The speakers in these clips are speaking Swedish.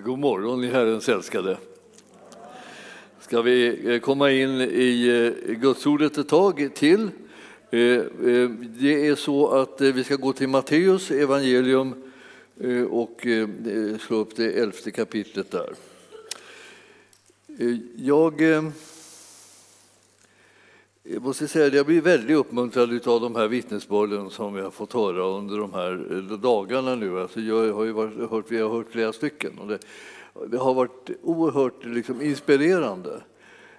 God morgon ni Herrens älskade. Ska vi eh, komma in i eh, Gudsordet ett tag till? Eh, det är så att vi ska gå till Matteus evangelium och slå upp det elfte kapitlet där. Jag jag måste säga att jag blir väldigt uppmuntrad av de här vittnesbörden som vi har fått höra under de här eh, dagarna nu. Alltså jag har ju varit, hört, vi har hört flera stycken och det, det har varit oerhört liksom inspirerande.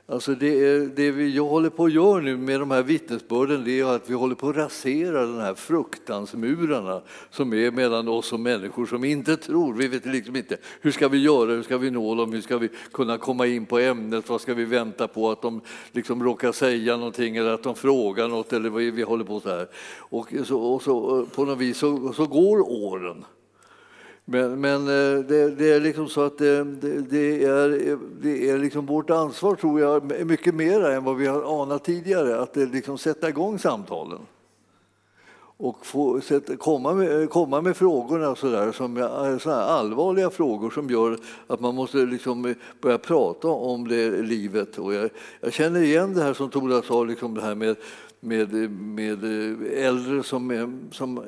Alltså det, det vi håller på att göra nu med de här vittnesbörden det är att vi håller på att rasera de här fruktansmurarna som är mellan oss och människor som inte tror. Vi vet liksom inte hur ska vi göra, hur ska vi nå dem, hur ska vi kunna komma in på ämnet, vad ska vi vänta på att de liksom råkar säga någonting eller att de frågar något eller vad vi håller på så här. Och så, och så på något vis så, så går åren. Men, men eh, det, det, är liksom så att eh, det, det, är, det är liksom vårt ansvar, tror jag, mycket mer än vad vi har anat tidigare, att det liksom sätta igång samtalen och få, sätta, komma, med, komma med frågorna så där, som så allvarliga frågor som gör att man måste liksom börja prata om det livet. Och jag, jag känner igen det här som Tora sa, liksom det här med, med, med äldre som, som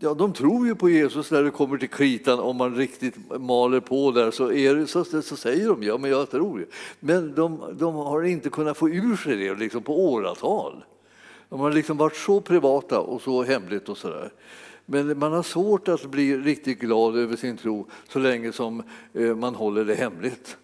ja, de tror ju på Jesus när det kommer till kritan. Om man riktigt maler på där så, är det, så, så säger de ja, men jag tror ju. Men de, de har inte kunnat få ur sig det liksom på åratal. De har liksom varit så privata och så hemligt och sådär. Men man har svårt att bli riktigt glad över sin tro så länge som eh, man håller det hemligt.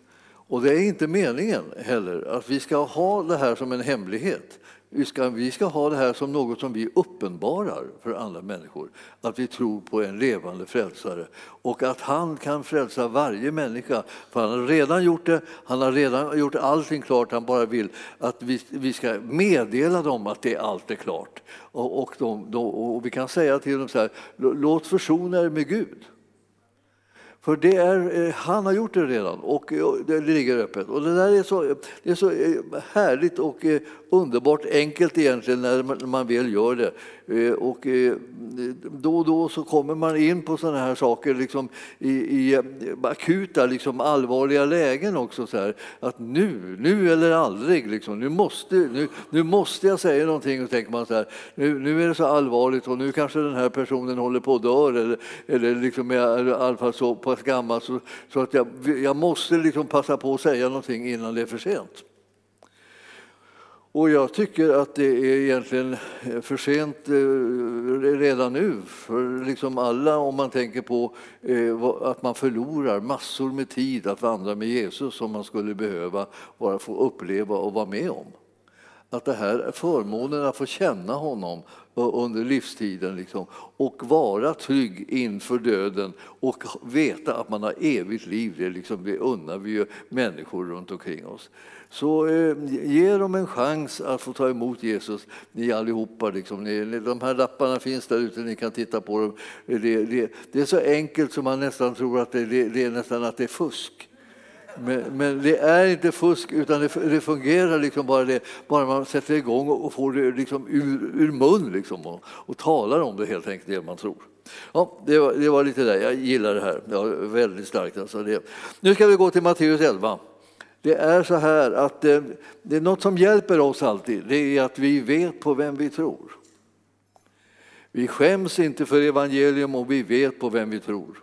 Och det är inte meningen heller att vi ska ha det här som en hemlighet. Vi ska, vi ska ha det här som något som vi uppenbarar för andra människor. Att vi tror på en levande frälsare och att han kan frälsa varje människa. För han har redan gjort det, han har redan gjort allting klart. Han bara vill att vi, vi ska meddela dem att det allt är klart. Och, och, de, de, och vi kan säga till dem så här, låt försona er med Gud. För det är, eh, han har gjort det redan och det ligger öppet. Och det där är så, det är så eh, härligt och eh, underbart enkelt egentligen när man väl gör det. Eh, och eh, då och då så kommer man in på sådana här saker liksom i, i akuta, liksom allvarliga lägen också. Så här, att nu, nu eller aldrig, liksom, nu, måste, nu, nu måste jag säga någonting. Och tänker man så här, nu, nu är det så allvarligt och nu kanske den här personen håller på att dö eller, eller liksom är i alla fall så pass gammal så, så att jag, jag måste liksom passa på att säga någonting innan det är för sent. Och jag tycker att det är egentligen eh, för sent eh, redan nu för liksom alla om man tänker på eh, att man förlorar massor med tid att vandra med Jesus som man skulle behöva bara få uppleva och vara med om. Att det här är förmånen att få känna honom under livstiden liksom, och vara trygg inför döden och veta att man har evigt liv. Det, liksom, det unnar vi ju människor runt omkring oss. Så eh, ge dem en chans att få ta emot Jesus, ni allihopa. Liksom. Ni, de här lapparna finns där ute, ni kan titta på dem. Det, det, det är så enkelt som man nästan tror att det, det är nästan att det är fusk. Men, men, det är inte fusk, utan det, det, fungerar liksom bara det, bara man sätter igång och får det liksom ur, ur mun liksom och, och talar om det helt enkelt, det man tror. Ja, det var, det var lite där, jag gillar det här, ja, väldigt starkt. Alltså det. Nu ska vi gå till Matteus 11. Det är så här att det, det är något som hjälper oss alltid, det är att vi vet på vem vi tror. Vi skäms inte för evangelium och vi vet på vem vi tror.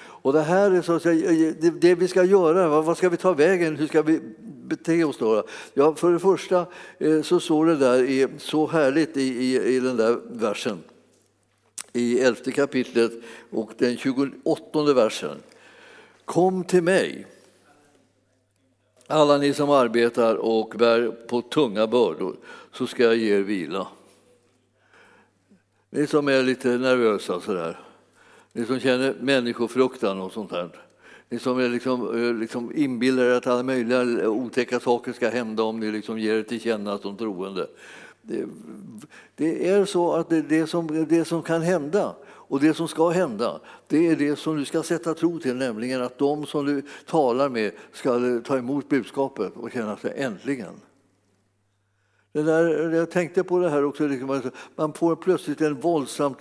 Och det här är så att säga, eh, det, det vi ska göra. Vad, ska vi ta vägen? Hur ska vi bete oss då? Ja, för det första eh, så står det där i, så härligt i, i, i den där versen i elfte kapitlet och den 28 versen. Kom till mig, alla ni som arbetar och bär på tunga bördor, så ska jag ge er vila. Ni som är lite nervösa sådär. Ni som känner människofruktan och sånt där. Ni som är liksom, eh, liksom inbillar er att alla möjliga otäcka saker ska hända om ni liksom ger er till känna som troende. Det, det är så att det, det, som, det som kan hända och det som ska hända, det är det som du ska sätta tro till, nämligen att de som du talar med ska ta emot budskapet och känna sig äntligen. Det där, jag tänkte på det här också, liksom, man får plötsligt en våldsamt,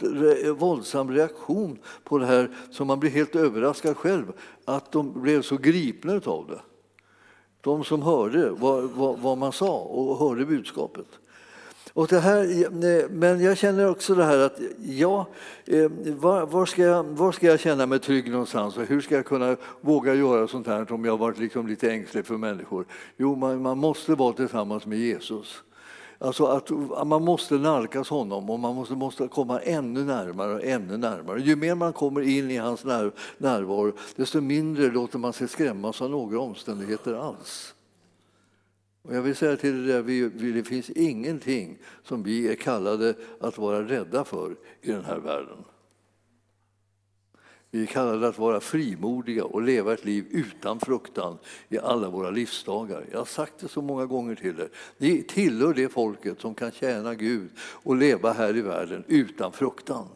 våldsam reaktion på det här som man blir helt överraskad själv, att de blev så gripna av det. De som hörde vad, vad, vad man sa och hörde budskapet. Och det här, men jag känner också det här att ja, eh, var, var, ska jag, var ska jag känna mig trygg någonstans och hur ska jag kunna våga göra sånt här om jag varit liksom lite ängslig för människor? Jo, man, man måste vara tillsammans med Jesus. Alltså att man måste nalkas honom och man måste, måste komma ännu närmare och ännu närmare. Ju mer man kommer in i hans när, närvaro, desto mindre låter man sig skrämmas av några omständigheter alls. Och jag vill säga till dig, vi, det finns ingenting som vi är kallade att vara rädda för i den här världen. Vi är kallade att vara frimodiga och leva ett liv utan fruktan i alla våra livsdagar. Jag har sagt det så många gånger till er. Ni tillhör det folket som kan tjäna Gud och leva här i världen utan fruktan.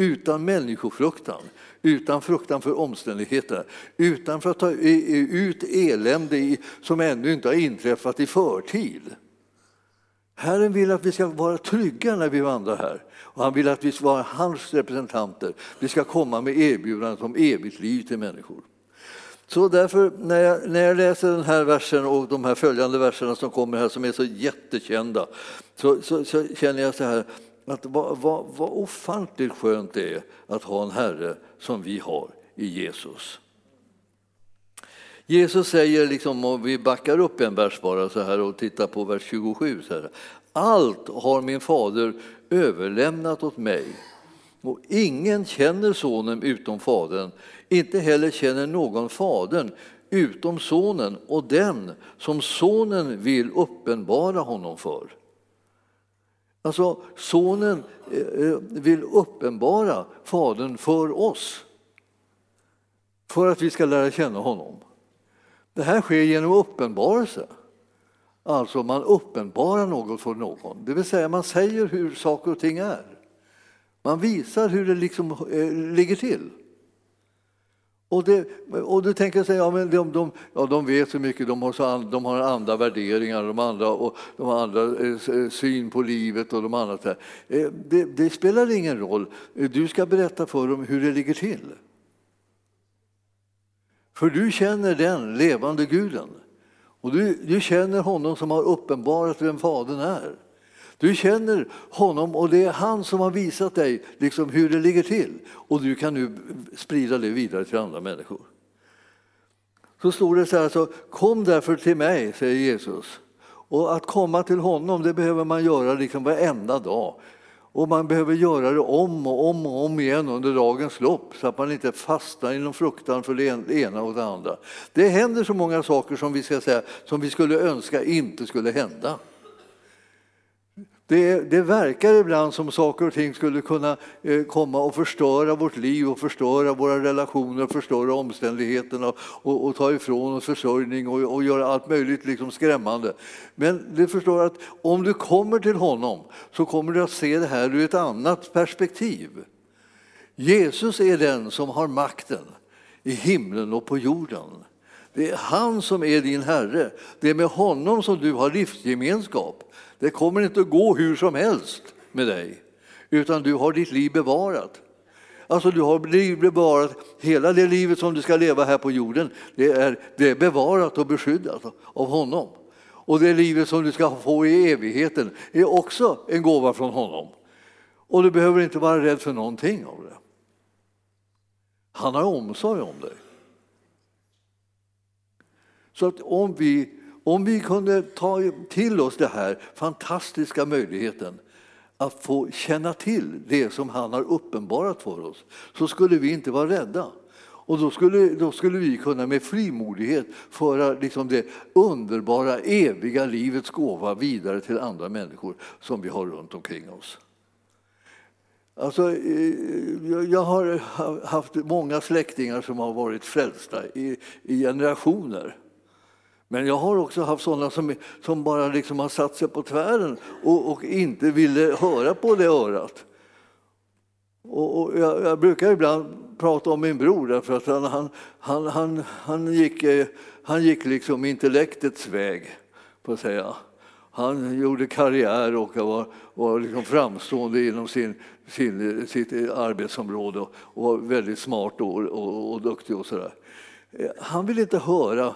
Utan människofruktan, utan fruktan för omständigheter, utan för att ta ut elände som ännu inte har inträffat i förtid. Herren vill att vi ska vara trygga när vi vandrar här. Och han vill att vi ska vara hans representanter. Vi ska komma med erbjudandet om evigt liv till människor. Så därför, när jag, när jag läser den här versen och de här följande verserna som kommer här som är så jättekända, så, så, så känner jag så här att vad, vad, vad ofantligt skönt det är att ha en Herre som vi har i Jesus. Jesus säger, liksom, och vi backar upp en vers bara så här och tittar på vers 27. Så här, Allt har min fader överlämnat åt mig och ingen känner sonen utom fadern. Inte heller känner någon fadern utom sonen och den som sonen vill uppenbara honom för. Alltså, sonen eh, eh, vill uppenbara Fadern för oss för att vi ska lära känna honom. Det här sker genom uppenbarelse. Alltså man uppenbarar något för någon, det vill säga man säger hur saker och ting är. Man visar hur det liksom eh, ligger till. Och, det, och du tänker sig, ja, men de, de, ja, de vet så mycket, de har, så, de har andra värderingar, de, andra, och, de har andra eh, eh, syn på livet och de andra. Eh, det, det, spelar ingen roll, du ska berätta för dem hur det ligger till. För du känner den levande guden. Och du, du känner honom som har uppenbarat vem Fadern är. Du känner honom och det är han som har visat dig liksom hur det ligger till. Och du kan nu sprida det vidare till andra människor. Så står det så här, så, kom därför till mig, säger Jesus. Och att komma till honom det behöver man göra liksom varenda dag. Och man behöver göra det om och om och om igen under dagens lopp så att man inte fastnar i någon fruktan för det ena och det andra. Det händer så många saker som vi, ska säga, som vi skulle önska inte skulle hända. Det, det, verkar ibland som saker och ting skulle kunna eh, komma och förstöra vårt liv och förstöra våra relationer, förstöra omständigheterna och, och ta ifrån oss försörjning och, och, göra allt möjligt liksom skrämmande. Men du förstår att om du kommer till honom så kommer du att se det här ur ett annat perspektiv. Jesus är den som har makten i himlen och på jorden. Det är han som är din Herre. Det är med honom som du har livsgemenskap. Det kommer inte att gå hur som helst med dig, utan du har ditt liv bevarat. Alltså du har blivit bevarat, hela det livet som du ska leva här på jorden, det är, det är bevarat och beskyddat av honom. Och det livet som du ska få i evigheten är också en gåva från honom. Och du behöver inte vara rädd för någonting av det. Han har omsorg om dig. Så att om vi om vi kunde ta till oss den här fantastiska möjligheten att få känna till det som han har uppenbarat för oss så skulle vi inte vara rädda. Och då skulle, då skulle vi kunna med frimodighet föra liksom det underbara, eviga livets gåva vidare till andra människor som vi har runt omkring oss. Alltså, eh, jag har haft många släktingar som har varit frälsta i, i generationer. Men jag har också haft sådana som, som bara liksom har satt sig på tvären och, och inte ville höra på det örat. Och, och jag, jag, brukar ibland prata om min bror därför att han, han, han, han, han gick, eh, han gick liksom intellektets väg, på att säga. Han gjorde karriär och var, var liksom framstående inom sin, sin, sitt arbetsområde och var väldigt smart och, och, och duktig. och sådär. Eh, han ville inte höra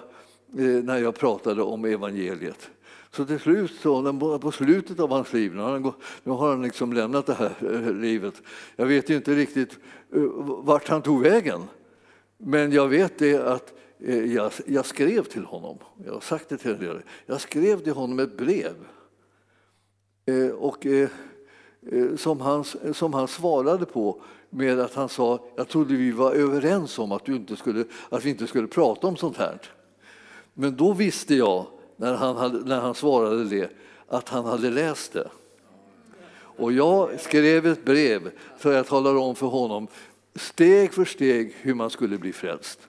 Eh, när jag pratade om evangeliet. Så till slut, så, på slutet av hans liv, nu har han, nu har han liksom lämnat det här eh, livet. Jag vet ju inte riktigt eh, vart han tog vägen. Men jag vet det att jag, jag, skrev till honom, jag har sagt det till er, jag skrev till honom ett brev. Och, som, han, som han svarade på med att han sa jag trodde vi var överens om att, du inte skulle, att vi inte skulle prata om sånt här. Men då visste jag, när han, hade, när han svarade det, att han hade läst det. Och jag skrev ett brev för jag talade om för honom steg för steg hur man skulle bli frälst.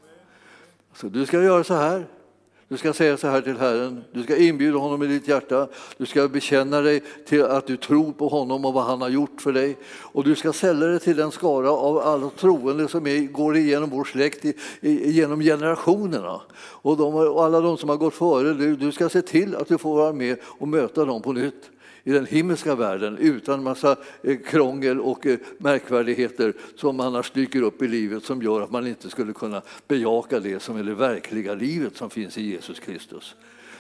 Så du ska göra så här, du ska säga så här till Herren, du ska inbjuda honom i ditt hjärta, du ska bekänna dig till att du tror på honom och vad han har gjort för dig. Och du ska sälja dig till den skara av alla troende som är, går igenom vår släkt, genom generationerna. Och, de, och alla de som har gått före, du, du ska se till att du får vara med och möta dem på nytt i den himmelska världen utan massa eh, krångel och eh, märkvärdigheter som annars dyker upp i livet som gör att man inte skulle kunna bejaka det som är det verkliga livet som finns i Jesus Kristus.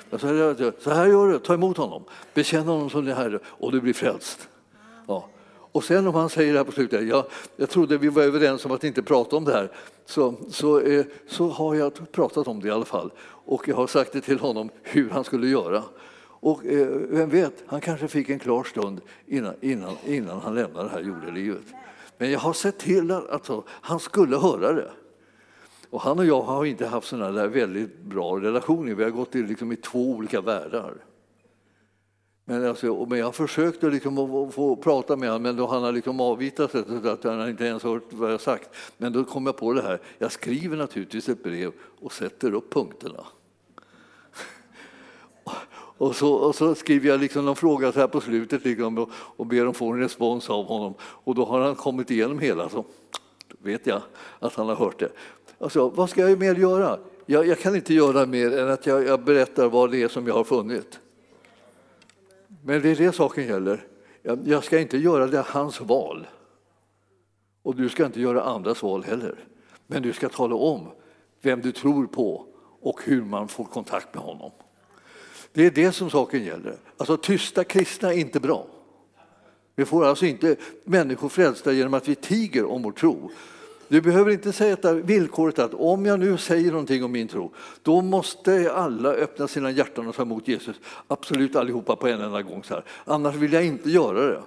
Så här gör du, ta emot honom, bekänn honom som din Herre och du blir frälst. Ja. Och sen om han säger det här på slutet, jag, jag trodde vi var överens om att inte prata om det här, så, så, eh, så har jag pratat om det i alla fall. Och jag har sagt det till honom hur han skulle göra. Och eh, vem vet, han kanske fick en klar stund innan, innan, innan han lämnade det här jordelivet. Men jag har sett till att alltså, han skulle höra det. Och han och jag har inte haft sådana där väldigt bra relationer. Vi har gått i, liksom, i två olika världar. Men, alltså, men jag har försökt att, liksom, att få prata med honom, men då han har liksom sig. det, att han inte ens hört vad jag sagt. Men då kom jag på det här, jag skriver naturligtvis ett brev och sätter upp punkterna. Och så, och så skriver jag liksom någon fråga så här på slutet liksom, och, och ber om få en respons av honom. Och då har han kommit igenom hela, så vet jag att han har hört det. Alltså, vad ska jag mer göra? Jag, jag kan inte göra mer än att jag, jag, berättar vad det är som jag har funnit. Men det är det saken gäller. Jag, jag ska inte göra det hans val. Och du ska inte göra andras val heller. Men du ska tala om vem du tror på och hur man får kontakt med honom. Det är det som saken gäller. Alltså tysta kristna är inte bra. Vi får alltså inte människor frälsta genom att vi tiger om vår tro. Du behöver inte sätta villkoret att om jag nu säger någonting om min tro, då måste alla öppna sina hjärtan och ta emot Jesus. Absolut allihopa på en enda gång. Så här. Annars vill jag inte göra det.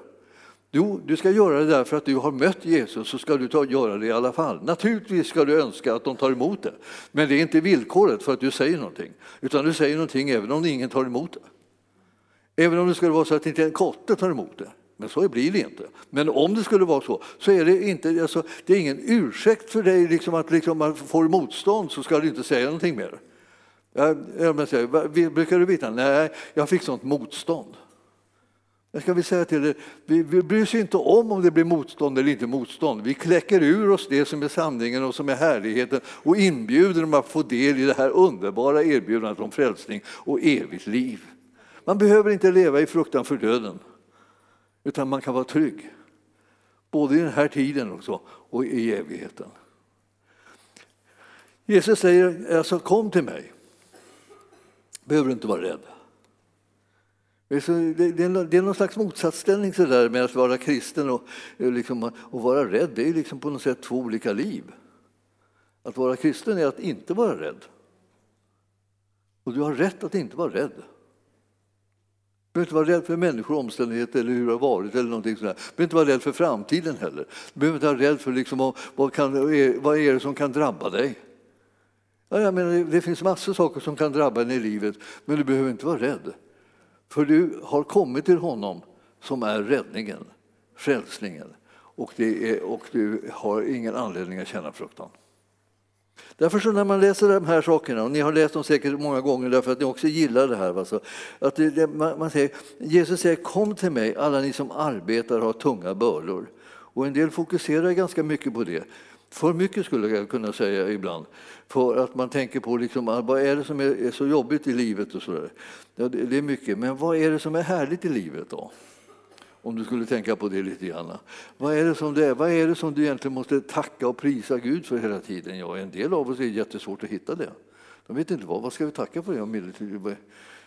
Jo, du ska göra det därför att du har mött Jesus, så ska du ta, göra det i alla fall. Naturligtvis ska du önska att de tar emot det, men det är inte villkoret för att du säger någonting, utan du säger någonting även om ingen tar emot det. Även om det skulle vara så att inte en kotte tar emot det. Men så blir det inte. Men om det skulle vara så, så är det, inte, alltså, det är ingen ursäkt för dig liksom att liksom, man får motstånd så ska du inte säga någonting mer. Jag, jag säger, brukar du vittna? Nej, jag fick sånt motstånd. Jag ska vi säga till er, vi, vi bryr oss inte om om det blir motstånd eller inte motstånd. Vi kläcker ur oss det som är sanningen och som är härligheten och inbjuder dem att få del i det här underbara erbjudandet om frälsning och evigt liv. Man behöver inte leva i fruktan för döden, utan man kan vara trygg. Både i den här tiden också och i evigheten. Jesus säger alltså kom till mig. Behöver du inte vara rädd. Det är någon slags motsatsställning så där med att vara kristen och, eh, liksom, och vara rädd. Det är liksom på något sätt två olika liv. Att vara kristen är att inte vara rädd. Och du har rätt att inte vara rädd. Du behöver inte vara rädd för människor och omständigheter eller hur det har varit. eller någonting sådär. Du behöver inte vara rädd för framtiden heller. Du behöver inte vara rädd för liksom, vad, kan, eh, vad är det som kan drabba dig. Ja, jag menar, det finns massor av saker som kan drabba dig i livet, men du behöver inte vara rädd. För du har kommit till honom som är räddningen, frälsningen. Och, det är, och du har ingen anledning att känna fruktan. Därför så när man läser de här sakerna, och ni har läst dem säkert många gånger därför att ni också gillar det här. Alltså, att det, det, man, säger, Jesus säger kom till mig alla ni som arbetar och har tunga bördor. Och en del fokuserar ganska mycket på det. För mycket skulle jag kunna säga ibland. För att man tänker på liksom, ah, vad är det som är, så jobbigt i livet och sådär. Ja, det, det är mycket, men vad är det som är härligt i livet då? Om du skulle tänka på det lite grann. Vad är det som, det är? Vad är det som du egentligen måste tacka och prisa Gud för hela tiden? Ja, en del av oss är jättesvårt att hitta det. De vet inte vad, vad ska vi tacka för? Det?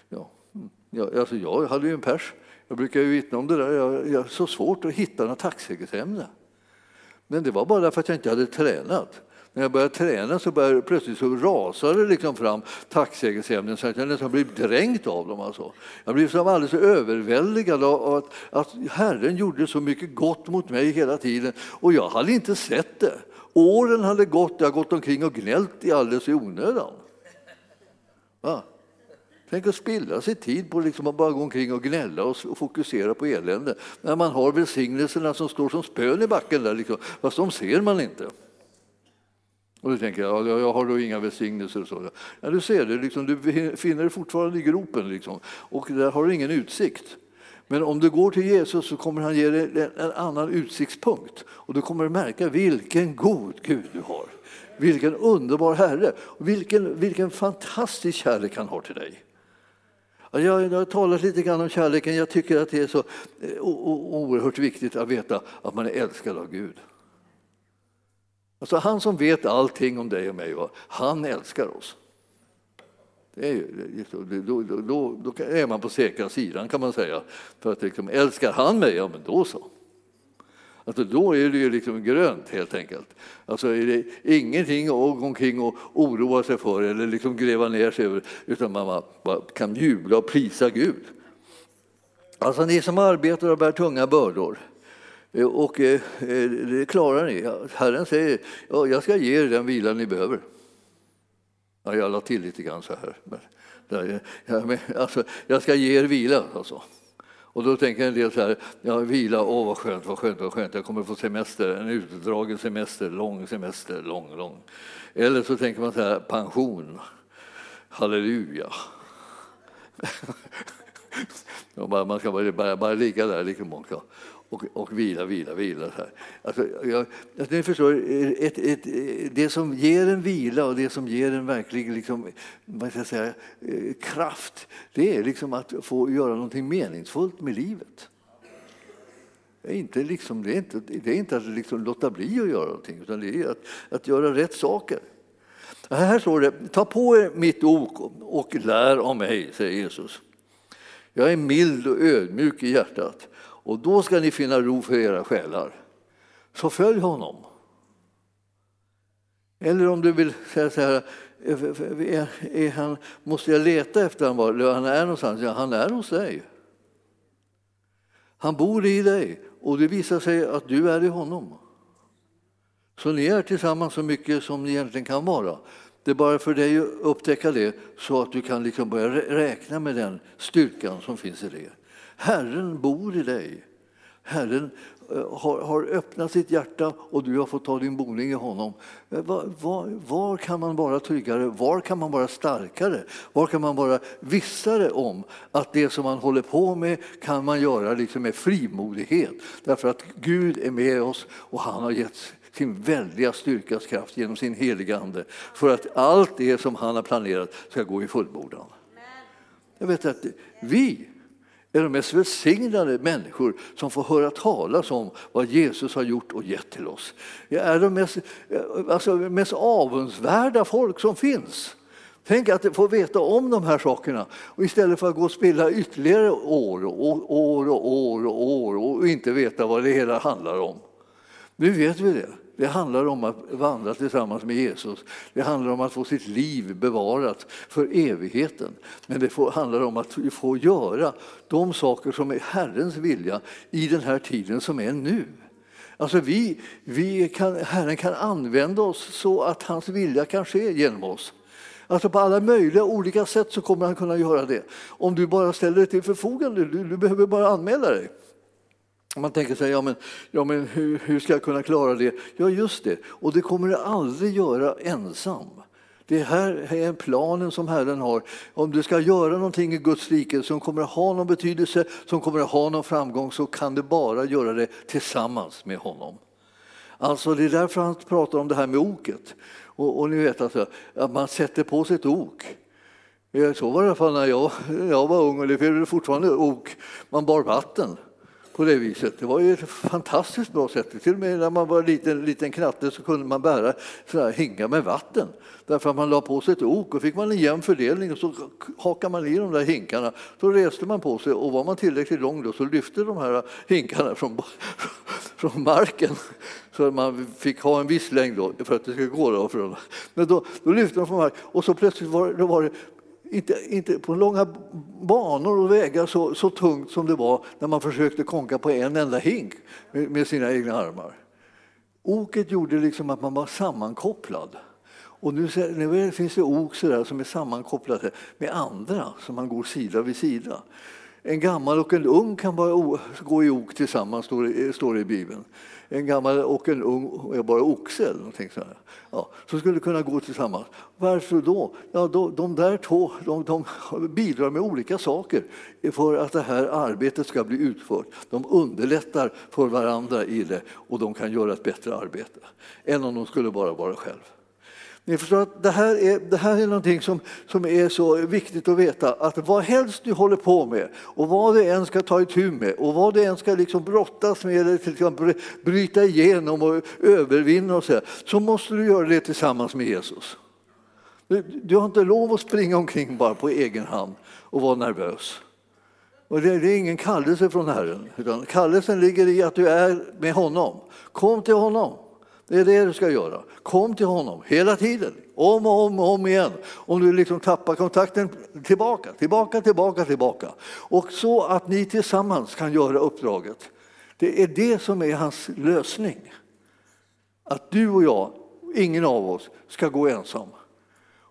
Ja, mm. ja, alltså jag hade ju en pers, jag brukar ju vittna om det där, jag, jag så svårt att hitta något tacksägelseämne. Men det var bara för att jag inte hade tränat. När jag började träna så började plötsligt så rasade det liksom fram tacksägelseämnen så att jag nästan blev dränkt av dem. Alltså. Jag blev som alldeles överväldigad av att, att Herren gjorde så mycket gott mot mig hela tiden och jag hade inte sett det. Åren hade gått, jag hade gått omkring och gnällt i alldeles i onödan. Va? Tänk att spilla sig tid på liksom att bara gå omkring och gnälla och fokusera på elände när man har välsignelserna som står som spön i backen där, liksom. fast de ser man inte. Och då tänker jag, ja, jag har då inga välsignelser och så. Ja, du ser det, liksom, du finner dig fortfarande i gropen liksom, och där har du ingen utsikt. Men om du går till Jesus så kommer han ge dig en annan utsiktspunkt och du kommer märka vilken god Gud du har. Vilken underbar Herre, vilken, vilken fantastisk kärlek han har till dig. Jag, har talat lite grann om kärleken. Jag tycker att det är så eh, oerhört viktigt att veta att man är älskad av Gud. Alltså han som vet allting om dig och mig, han älskar oss. Det är, då, då, då, då, är man på säkra sidan kan man säga. För att liksom, älskar han mig, ja men då så. Alltså då är det ju liksom grönt helt enkelt. Alltså är det ingenting att gå omkring och oroa sig för eller liksom gräva ner sig över utan man bara kan jubla och prisa Gud. Alltså ni som arbetar och bär tunga bördor eh, och eh, eh, det klarar ni. Herren säger ja, jag ska ge er den vila ni behöver. Ja, jag la till lite grann så här. Men, alltså, jag ska ge er vila. Alltså. Och då tänker en del så här, ja, vila, åh vad skönt, vad skönt, vad skönt, jag kommer få semester, en utdragen semester, lång semester, lång, lång. Eller så tänker man så här, pension, halleluja. man ska bara, bara, bara ligga där liksom och, och vila, vila, vila. Så här. Alltså, jag, alltså, ni förstår, ett, ett, det som ger en vila och det som ger en verklig liksom, vad ska jag säga, eh, kraft, det är liksom att få göra någonting meningsfullt med livet. Det är inte, liksom, det är inte, det är inte att liksom låta bli att göra någonting, utan det är att, att göra rätt saker. Här står det, ta på er mitt ok och lär av mig, säger Jesus. Jag är mild och ödmjuk i hjärtat och då ska ni finna ro för era själar. Så följ honom. Eller om du vill säga så här, är, är han, måste jag leta efter han var han är någonstans? Ja, han är hos dig. Han bor i dig och det visar sig att du är i honom. Så ni är tillsammans så mycket som ni egentligen kan vara. Det är bara för dig att upptäcka det så att du kan liksom börja räkna med den styrkan som finns i det. Herren bor i dig. Herren eh, har, har öppnat sitt hjärta och du har fått ta din boning i honom. Eh, var, var, var, kan man vara tryggare? Var kan man vara starkare? Var kan man vara vissare om att det som man håller på med kan man göra liksom med frimodighet? Därför att Gud är med oss och han har gett sin väldiga styrkas kraft genom sin heliga Ande för att allt det som han har planerat ska gå i fullbordan. Jag vet att vi är de mest välsignade människor som får höra talas om vad Jesus har gjort och gett till oss. Är de mest, eh, alltså, mest avundsvärda folk som finns. Tänk att få veta om de här sakerna och istället för att gå och spilla ytterligare år och år och år och år och inte veta vad det hela handlar om. Nu vet vi det. Det handlar om att vandra tillsammans med Jesus. Det handlar om att få sitt liv bevarat för evigheten. Men det handlar om att få göra de saker som är Herrens vilja i den här tiden som är nu. Alltså vi, vi kan, Herren kan använda oss så att hans vilja kan ske genom oss. Alltså på alla möjliga olika sätt så kommer han kunna göra det. Om du bara ställer dig till förfogande, du, du behöver bara anmäla dig. Man tänker sig, ja men, ja, men hur, hur ska jag kunna klara det? Ja, just det. Och det kommer du aldrig göra ensam. Det här är planen som Herren har. Om du ska göra någonting i Guds rike som kommer att ha någon betydelse, som kommer att ha någon framgång, så kan du bara göra det tillsammans med honom. Alltså det är därför han pratar om det här med oket. Och, och ni vet alltså, att man sätter på sig ett ok. Så var det i alla fall när jag, jag var ung och det är fortfarande ok. Man bar vatten på det viset. Det var ju ett fantastiskt bra sätt. Till och med när man var liten, liten knatte så kunde man bära sådär hingar med vatten. Därför att man la på sig ett ok och fick man en jämn fördelning och så hakade man i de där hinkarna. Då reste man på sig och var man tillräckligt lång då så lyfte de här hinkarna från, från marken. Så man fick ha en viss längd då för att det skulle gå. Då för Men då, då lyfte de från marken och så plötsligt var, då var det inte, inte på långa banor och vägar så, så tungt som det var när man försökte konka på en enda hink med, med sina egna armar. Oket gjorde liksom att man var sammankopplad. Och nu, nu finns det ok som är sammankopplade med andra, som man går sida vid sida. En gammal och en ung kan bara gå i ok tillsammans, står det, står det i Bibeln en gammal och en ung, är bara oxe eller någonting sådär. Ja, så skulle kunna gå tillsammans. Varför då? Ja, då, de där två de, de bidrar med olika saker för att det här arbetet ska bli utfört. De underlättar för varandra i det och de kan göra ett bättre arbete än om de skulle bara vara själva. Ni förstår att det här är, det här är någonting som, som är så viktigt att veta att vad helst du håller på med och vad du än ska ta itu med och vad du än ska liksom brottas med eller till exempel bryta igenom och övervinna och så, så måste du göra det tillsammans med Jesus. Du, du har inte lov att springa omkring bara på egen hand och vara nervös. Och det, det är ingen kallelse från Herren, utan kallelsen ligger i att du är med honom. Kom till honom. Det är det du ska göra. Kom till honom hela tiden, om och om och om igen. Om du liksom tappar kontakten, tillbaka, tillbaka, tillbaka, tillbaka. Och så att ni tillsammans kan göra uppdraget. Det är det som är hans lösning. Att du och jag, ingen av oss, ska gå ensam.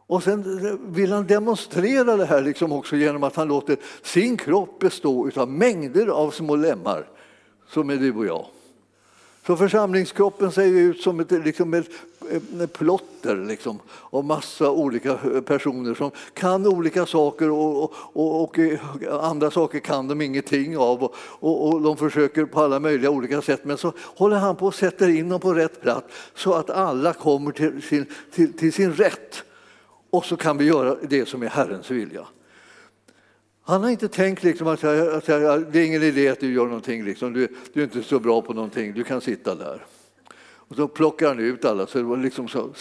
Och sen vill han demonstrera det här liksom också genom att han låter sin kropp bestå av mängder av små lemmar som är du och jag. Så församlingskroppen ser ut som ett, liksom ett, plotter liksom, av massa olika personer som kan olika saker och, och, och, och andra saker kan de ingenting av. Och, och, de försöker på alla möjliga olika sätt. Men så håller han på och sätter in dem på rätt plats så att alla kommer till sin, till, till sin rätt. Och så kan vi göra det som är Herrens vilja. Han har inte tänkt liksom att, att, det är ingen idé att du gör någonting, liksom. du, du är inte så bra på någonting, du kan sitta där. Och så plockar han ut alla, så, liksom så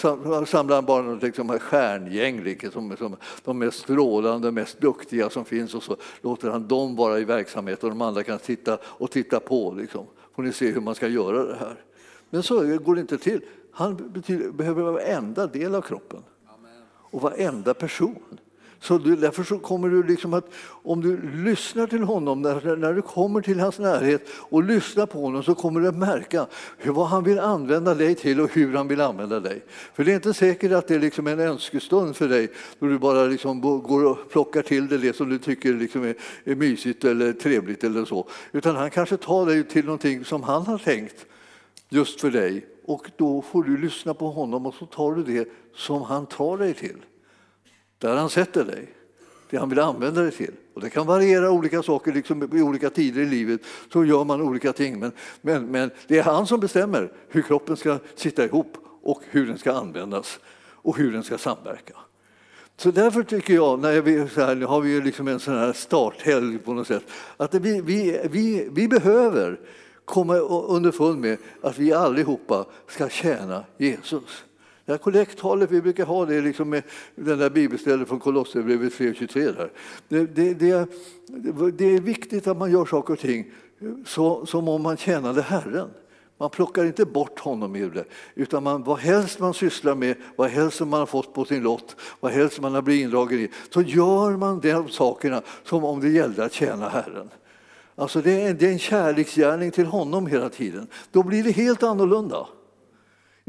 samlar han bara något liksom stjärngäng, liksom, som de mest strålande, mest duktiga som finns och så låter han dem vara i verksamhet och de andra kan sitta och titta på. Liksom. Får ni se hur man ska göra det här. Men så går det inte till. Han betyder, behöver varenda del av kroppen och varenda person. Så du, därför så kommer du liksom att, om du lyssnar till honom, när, när du kommer till hans närhet och lyssnar på honom så kommer du att märka hur, vad han vill använda dig till och hur han vill använda dig. För det är inte säkert att det är liksom en önskestund för dig då du bara liksom går och plockar till dig det som du tycker liksom är, är mysigt eller trevligt eller så. Utan han kanske tar dig till någonting som han har tänkt just för dig och då får du lyssna på honom och så tar du det som han tar dig till där han sätter dig, det han vill använda dig till. Och det kan variera olika saker, liksom i olika tider i livet så gör man olika ting. Men, men, men det är han som bestämmer hur kroppen ska sitta ihop och hur den ska användas och hur den ska samverka. Så därför tycker jag, när vi, så här, nu har vi liksom en sån här starthelg på något sätt, att vi, vi, vi, vi behöver komma underfund med att vi allihopa ska tjäna Jesus. Det här kollekttalet, vi brukar ha det liksom med den där bibelstället från Kolosserbrevet 3.23. Det, det, det, det, är viktigt att man gör saker och ting så, som om man tjänade Herren. Man plockar inte bort honom ur det, utan man, vad helst man sysslar med, vad helst man har fått på sin lott, vad helst man har blivit indragen i, så gör man de sakerna som om det gällde att tjäna Herren. Alltså det är, det är en kärleksgärning till honom hela tiden. Då blir det helt annorlunda.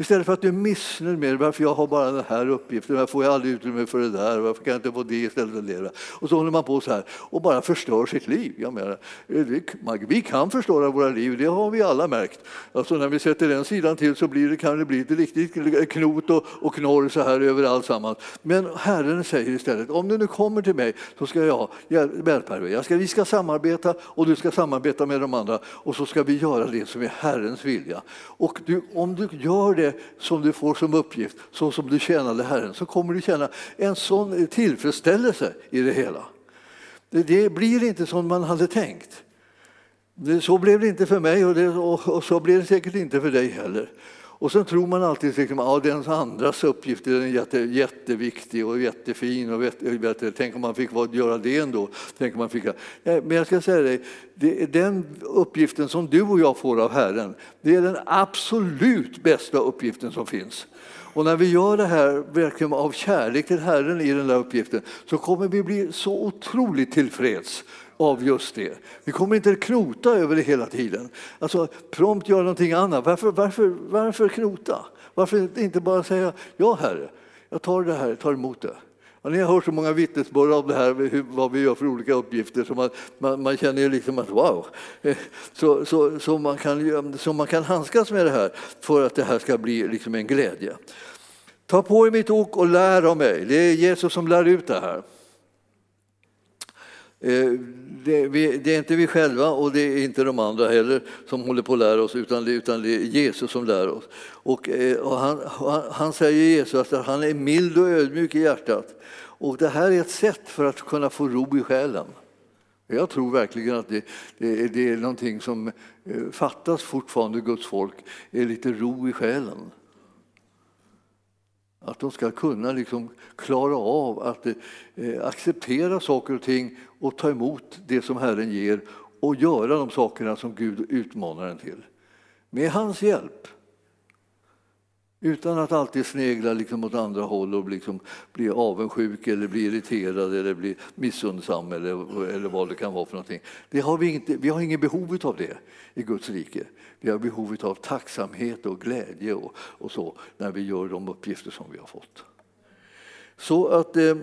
Istället för att du är missnöjd med varför jag har bara den här uppgiften, varför får jag aldrig utrymme för det där, varför kan jag inte få det istället för det? Och så håller man på så här och bara förstör sitt liv. Jag menar, eh, vi kan förstöra våra liv, det har vi alla märkt. Alltså när vi sätter den sidan till så blir det, kan det bli lite riktigt eh, knot och, och knorr så här överallt sammans. Men Herren säger istället, om du nu kommer till mig så ska jag hjälpa dig. Jag ska, vi ska samarbeta och du ska samarbeta med de andra och så ska vi göra det som är Herrens vilja. Och du, om du gör det som du får som uppgift, så som du tjänade Herren, så kommer du känna en sån tillfredsställelse i det hela. Det, blir inte som man hade tänkt. Så blev det inte för mig och, det, och, och, så blir det säkert inte för dig heller. Och så tror man alltid att liksom, ja, den andras uppgift är jätte, jätteviktig och jättefin. Och jätte, tänk om man fick göra det ändå. Tänk om man fick, men jag ska säga dig, det är den uppgiften som du och jag får av Herren, det är den absolut bästa uppgiften som finns. Och när vi gör det här verkligen av kärlek till Herren i den där uppgiften så kommer vi bli så otroligt tillfreds av just det. Vi kommer inte att knota över det hela tiden. Alltså prompt göra någonting annat. Varför, varför, varför knota? Varför inte bara säga ja Herre, jag tar det här, tar emot det. Och ni har hört så många vittnesbörd om det här, hur, vad vi gör för olika uppgifter, så man, man, man känner ju liksom att wow! Eh, så, så, så, man kan, så man kan handskas med det här för att det här ska bli liksom en glädje. Ta på er mitt ok och lär av mig. Det är Jesus som lär ut det här. Eh, det, vi, det, är inte vi själva och det är inte de andra heller som håller på att lära oss utan det, utan det är Jesus som lär oss. Och, eh, och han, han, säger Jesus att han är mild och ödmjuk i hjärtat. Och det här är ett sätt för att kunna få ro i själen. Jag tror verkligen att det, det, det är någonting som eh, fattas fortfarande Guds folk, är lite ro i själen. Att de ska kunna liksom klara av att eh, acceptera saker och ting och ta emot det som Herren ger och göra de sakerna som Gud utmanar en till. Med hans hjälp. Utan att alltid snegla liksom åt andra håll och liksom bli avundsjuk eller bli irriterad eller bli missundsam eller, eller vad det kan vara för någonting. Det har vi, inte, vi har inget behov av det i Guds rike. Vi har behov av tacksamhet och glädje och, och så när vi gör de uppgifter som vi har fått. Så att eh,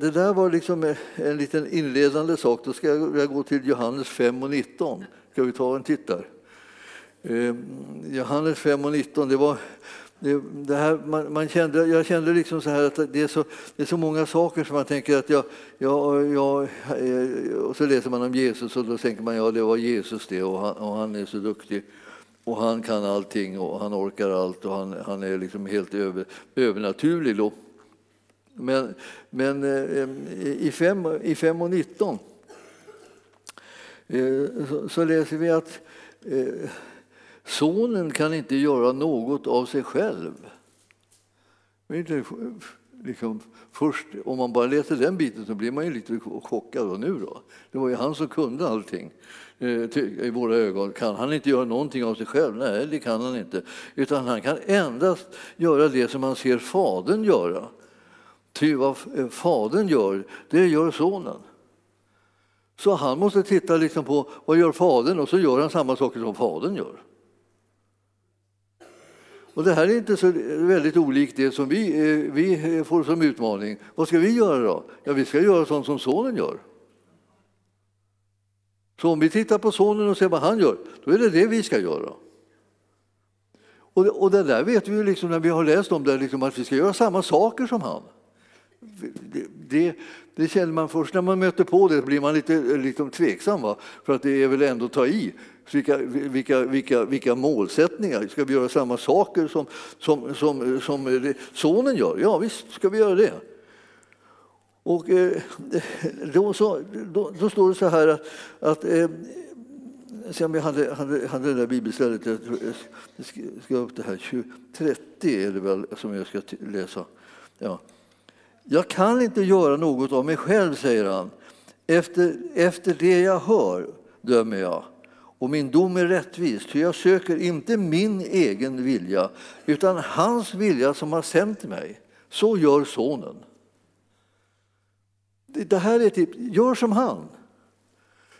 det där var liksom eh, en liten inledande sak. Då ska jag gå till Johannes 5 och 19. Ska vi ta en titt där? Eh, Johannes 5 och 19, det var det, det här, man, man, kände, jag kände liksom så här att det är så, det är så många saker som man tänker att jag, jag, jag, eh, och så läser man om Jesus och då tänker man ja det var Jesus det och han, och han är så duktig och han kan allting och han orkar allt och han, han är liksom helt över, övernaturlig. Då. Men, men eh, i 5 i fem och 19 eh, så, så läser vi att Sonen kan inte göra något av sig själv. Liksom, först, om man bara läser den biten så blir man ju lite chockad. Och nu då? Det var ju han som kunde allting eh, i våra ögon. Kan han inte göra någonting av sig själv? Nej, det kan han inte. Utan han kan endast göra det som han ser Fadern göra. Ty vad eh, Fadern gör, det gör Sonen. Så han måste titta liksom på vad gör Fadern och så gör han samma saker som Fadern gör. Och det här är inte så väldigt olikt det som vi, eh, vi eh, får som utmaning. Vad ska vi göra då? Ja, vi ska göra sånt som sonen gör. Så om vi tittar på sonen och ser vad han gör, då är det det vi ska göra. Och, och det där vet vi ju liksom när vi har läst om det, liksom att vi ska göra samma saker som han. Det, det, det, känner man först när man möter på det, blir man lite, lite tveksam. Va? För att det är väl ändå att ta i. Vilka, vilka, vilka, vilka målsättningar? Ska vi göra samma saker som, som, som, som sonen gör? Ja, visst ska vi göra det. Och eh, då, så, då, då, står det så här att, att eh, se om jag hade, hade, hade det där bibelstället, jag ska upp det här, 30 är det väl som jag ska läsa. Ja. Jag kan inte göra något av mig själv, säger han. Efter, efter det jag hör dömer jag och min dom är rättvis, ty jag söker inte min egen vilja utan hans vilja som har sänt mig. Så gör Sonen. Det här är typ, gör som han.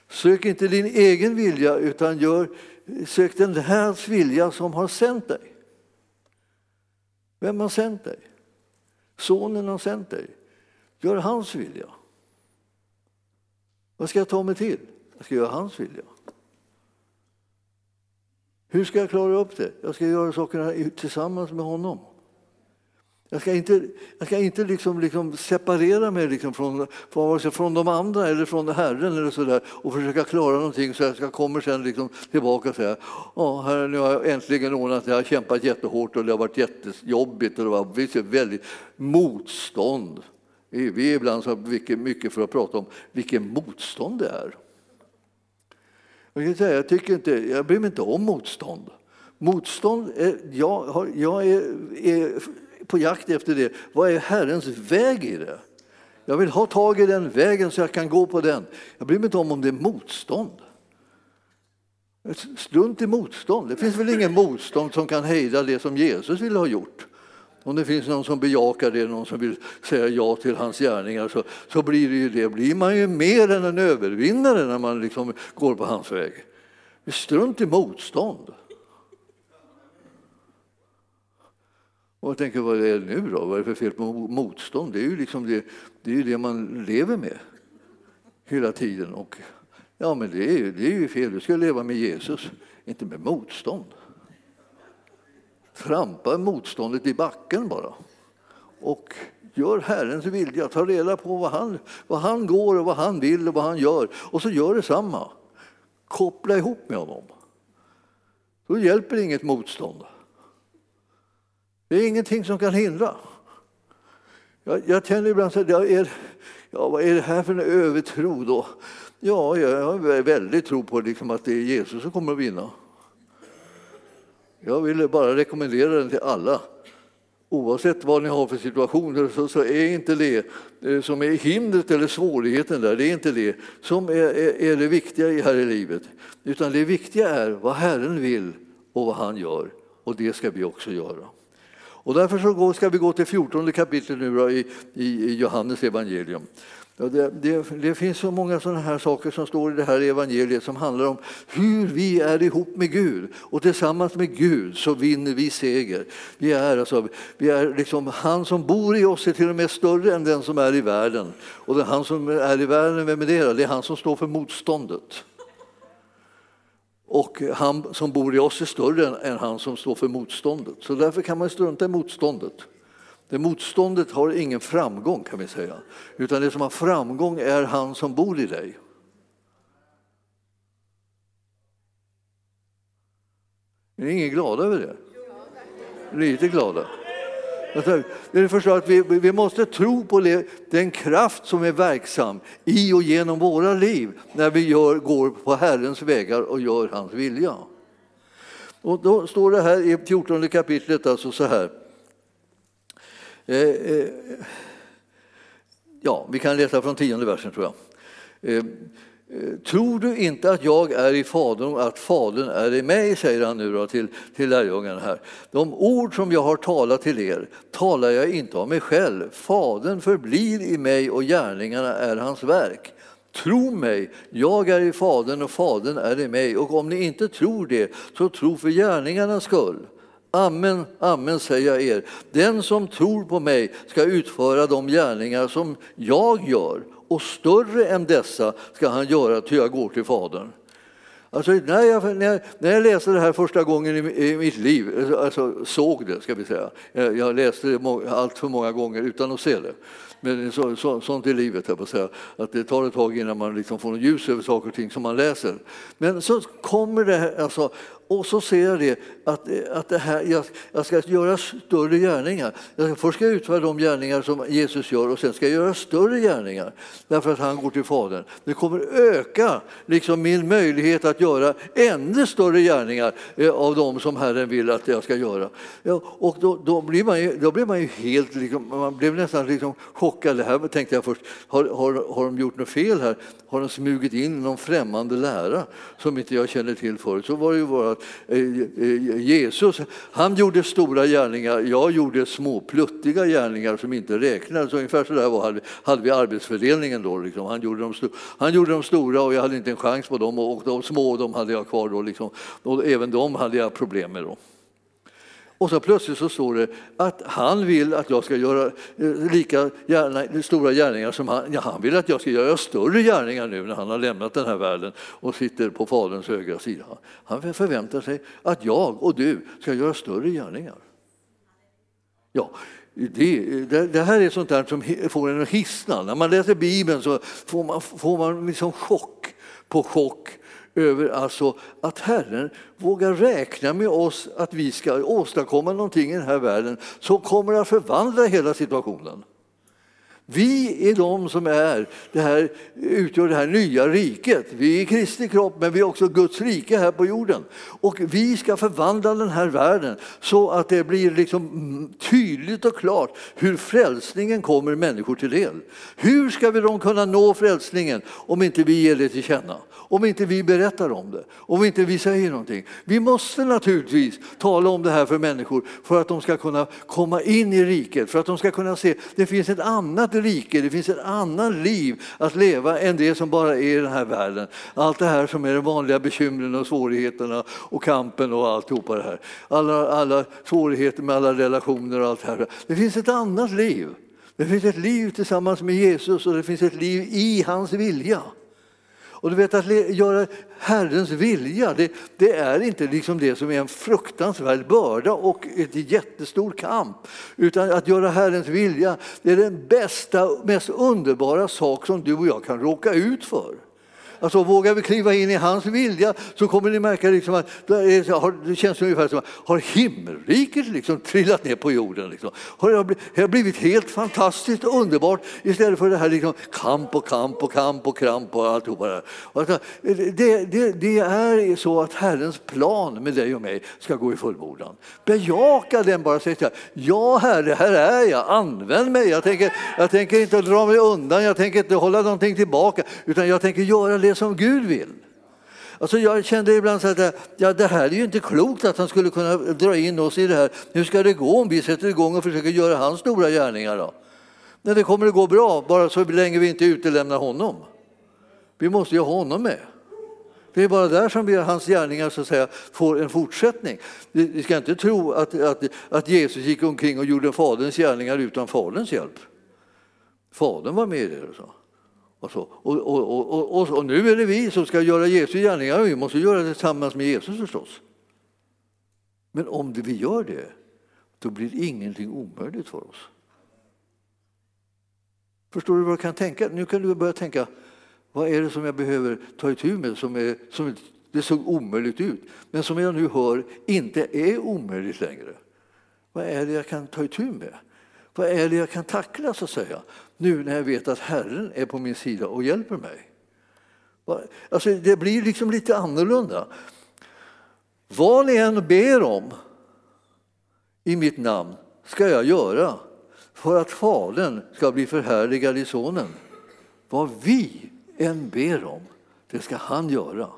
Sök inte din egen vilja utan gör, sök den här vilja som har sänt dig. Vem har sänt dig? Sonen har sänt dig. Gör hans vilja. Vad ska jag ta mig till? Jag ska göra hans vilja. Hur ska jag klara upp det? Jag ska göra sakerna tillsammans med honom. Jag ska inte, jag ska inte liksom, liksom separera mig liksom från, från, från de andra eller från Herren eller så där, och försöka klara någonting så jag ska kommer sen liksom tillbaka och säga ja, herre, nu har jag äntligen ordnat det. Jag har kämpat jättehårt och det har varit jättejobbigt och det var väldigt motstånd. Vi är ibland så mycket för att prata om vilken motstånd det är. Jag, kan säga, jag, tycker inte, jag bryr mig inte om motstånd. Motstånd, är, jag, har, jag är, är på jakt efter det. Vad är Herrens väg i det? Jag vill ha tag i den vägen så jag kan gå på den. Jag bryr mig inte om om det är motstånd. Strunt i motstånd. Det finns väl ingen motstånd som kan hejda det som Jesus ville ha gjort. Om det finns någon som bejakar det, någon som vill säga ja till hans gärningar så, så blir det ju det. blir man ju mer än en övervinnare när man liksom går på hans väg. Strunt i motstånd. Och jag tänker, vad är det nu då? Vad är det för fel på motstånd? Det är ju liksom det, det, är det man lever med hela tiden. Och, ja, men det är, det är ju fel. Du ska leva med Jesus, inte med motstånd. Trampa motståndet i backen bara. Och gör Herrens vilja. Ta reda på vad han, vad han går och vad han vill och vad han gör. Och så gör detsamma. Koppla ihop med honom. Då hjälper inget motstånd. Det är ingenting som kan hindra. Jag, jag känner ibland så här, är, ja, vad är det här för en övertro då? Ja, jag har väldigt tro på liksom att det är Jesus som kommer att vinna. Jag vill bara rekommendera den till alla. Oavsett vad ni har för situationer så, så är inte det eh, som är hindret eller svårigheten där, det är inte det som är, är, är det viktiga här i livet. Utan det viktiga är vad Herren vill och vad han gör. Och det ska vi också göra. Och därför så ska vi gå till 14 kapitlet nu då, i, i Johannes evangelium. Det, det, det, finns så många sådana här saker som står i det här evangeliet som handlar om hur vi är ihop med Gud. Och tillsammans med Gud så vinner vi seger. Vi är, alltså, vi är liksom, han som bor i oss är till och med större än den som är i världen. Och den, han som är i världen, vem är det? Det är han som står för motståndet. Och han som bor i oss är större än han som står för motståndet. Så därför kan man strunta i motståndet. Det motståndet har ingen framgång kan vi säga. Utan det som har framgång är han som bor i dig. Är ni ingen glada över det? Lite glada. Det förstår att vi, vi måste tro på den kraft som är verksam i och genom våra liv när vi gör, går på Herrens vägar och gör hans vilja. Och då står det här i 14 kapitlet alltså så här. Eh, eh, ja, vi kan läsa från tionde versen tror jag. Eh, tror du inte att jag är i Fadern och att Fadern är i mig, säger han nu då till, till lärjungarna här. De ord som jag har talat till er talar jag inte av mig själv. Fadern förblir i mig och gärningarna är hans verk. Tro mig, jag är i Fadern och Fadern är i mig. Och om ni inte tror det, så tro för gärningarnas skull. Amen, amen säger jag er. Den som tror på mig ska utföra de gärningar som jag gör och större än dessa ska han göra ty jag går till Fadern. Alltså, när, jag, när, jag, när jag läste det här första gången i, i mitt liv, alltså såg det ska vi säga, jag, jag läste det må, allt för många gånger utan att se det. Men så, så, sånt är livet, jag säga. att det tar ett tag innan man liksom får något ljus över saker och ting som man läser. Men så kommer det här, alltså, och så ser jag det, att, att det här, jag, jag ska göra större gärningar. Jag, först ska jag utföra de gärningar som Jesus gör och sen ska jag göra större gärningar därför att han går till Fadern. Det kommer öka liksom, min möjlighet att göra ännu större gärningar eh, av dem som Herren vill att jag ska göra. Ja, och då, då, blir man ju, då blir man ju helt, liksom, man blev nästan liksom chockad lockade, här tänkte jag först, har, har, har de gjort något fel här? Har de smugit in någon främmande lära som inte jag känner till förut? Så var det ju bara att eh, eh Jesus, han gjorde stora gärningar, jag gjorde små pluttiga gärningar som inte räknades. Ungefär så där var, hade, hade vi arbetsfördelningen då. Liksom. Han, gjorde de han gjorde de stora och jag hade inte en chans på dem och de små de hade jag kvar då. Liksom. Och även de hade jag problem med. Då. Och så plötsligt så står det att han vill att jag ska göra eh, lika gärna, stora gärningar som han. Ja, han vill att jag ska göra större gärningar nu när han har lämnat den här världen och sitter på Faderns högra sida. Han förväntar sig att jag och du ska göra större gärningar. Ja, det, det, här är sånt där som får en att hissna. När man läser Bibeln så får man, får man liksom chock på chock över alltså att Herren vågar räkna med oss att vi ska åstadkomma någonting i den här världen som kommer att förvandla hela situationen. Vi är de som är det här, utgör det här nya riket. Vi är Kristi kropp, men vi är också Guds rike här på jorden. Och vi ska förvandla den här världen så att det blir liksom mm, tydligt och klart hur frälsningen kommer människor till del. Hur ska vi då kunna nå frälsningen om inte vi ger det till känna? Om inte vi berättar om det, om inte vi säger någonting. Vi måste naturligtvis tala om det här för människor för att de ska kunna komma in i riket, för att de ska kunna se att det finns ett annat rike, det finns ett annat liv att leva än det som bara är i den här världen. Allt det här som är de vanliga bekymren och svårigheterna och kampen och alltihopa det här. Alla, alla svårigheter med alla relationer och allt det här. Det finns ett annat liv. Det finns ett liv tillsammans med Jesus och det finns ett liv i hans vilja. Och du vet att göra Herrens vilja, det, det, är inte liksom det som är en fruktansvärd börda och ett jättestor kamp. Utan att göra Herrens vilja, det är den bästa, mest underbara sak som du och jag kan råka ut för. Alltså, vågar vi kliva in i hans vilja så kommer ni märka liksom att det känns ungefär som att har himmelriket liksom trillat ner på jorden. Liksom. Har det blivit helt fantastiskt underbart istället för det här liksom kamp och kamp och kamp och kramp och alltihopa. Det, alltså, det, det, det är så att Herrens plan med dig och mig ska gå i fullbordan. Bejaka den bara. Säg ja Herre, här är jag, använd mig. Jag tänker, jag tänker inte dra mig undan, jag tänker inte hålla någonting tillbaka utan jag tänker göra det det som Gud vill. Alltså jag kände ibland så att ja, det här är ju inte klokt att han skulle kunna dra in oss i det här. Hur ska det gå om vi sätter igång och försöker göra hans stora gärningar då? Men det kommer att gå bra, bara så länge vi inte utelämnar honom. Vi måste ju ha honom med. Det är bara där som vi, hans gärningar så att säga, får en fortsättning. Vi ska inte tro att, att, att Jesus gick omkring och gjorde Faderns gärningar utan Faderns hjälp. Fadern var med i det. Och så. Och, så. Och, och, och, och, nu är det vi som ska göra Jesu gärningar och vi måste göra det tillsammans med Jesus förstås. Men om vi gör det, då blir ingenting omöjligt för oss. Förstår du vad jag kan tänka? Nu kan du börja tänka, vad är det som jag behöver ta itu med som, är, som det såg omöjligt ut, men som jag nu hör inte är omöjligt längre? Vad är det jag kan ta itu med? Vad är det jag kan tackla så att säga? Nu när jag vet att Herren är på min sida och hjälper mig. Alltså, det blir liksom lite annorlunda. Vad ni än ber om i mitt namn ska jag göra för att Fadern ska bli förhärligad i Sonen. Vad vi än ber om, det ska han göra.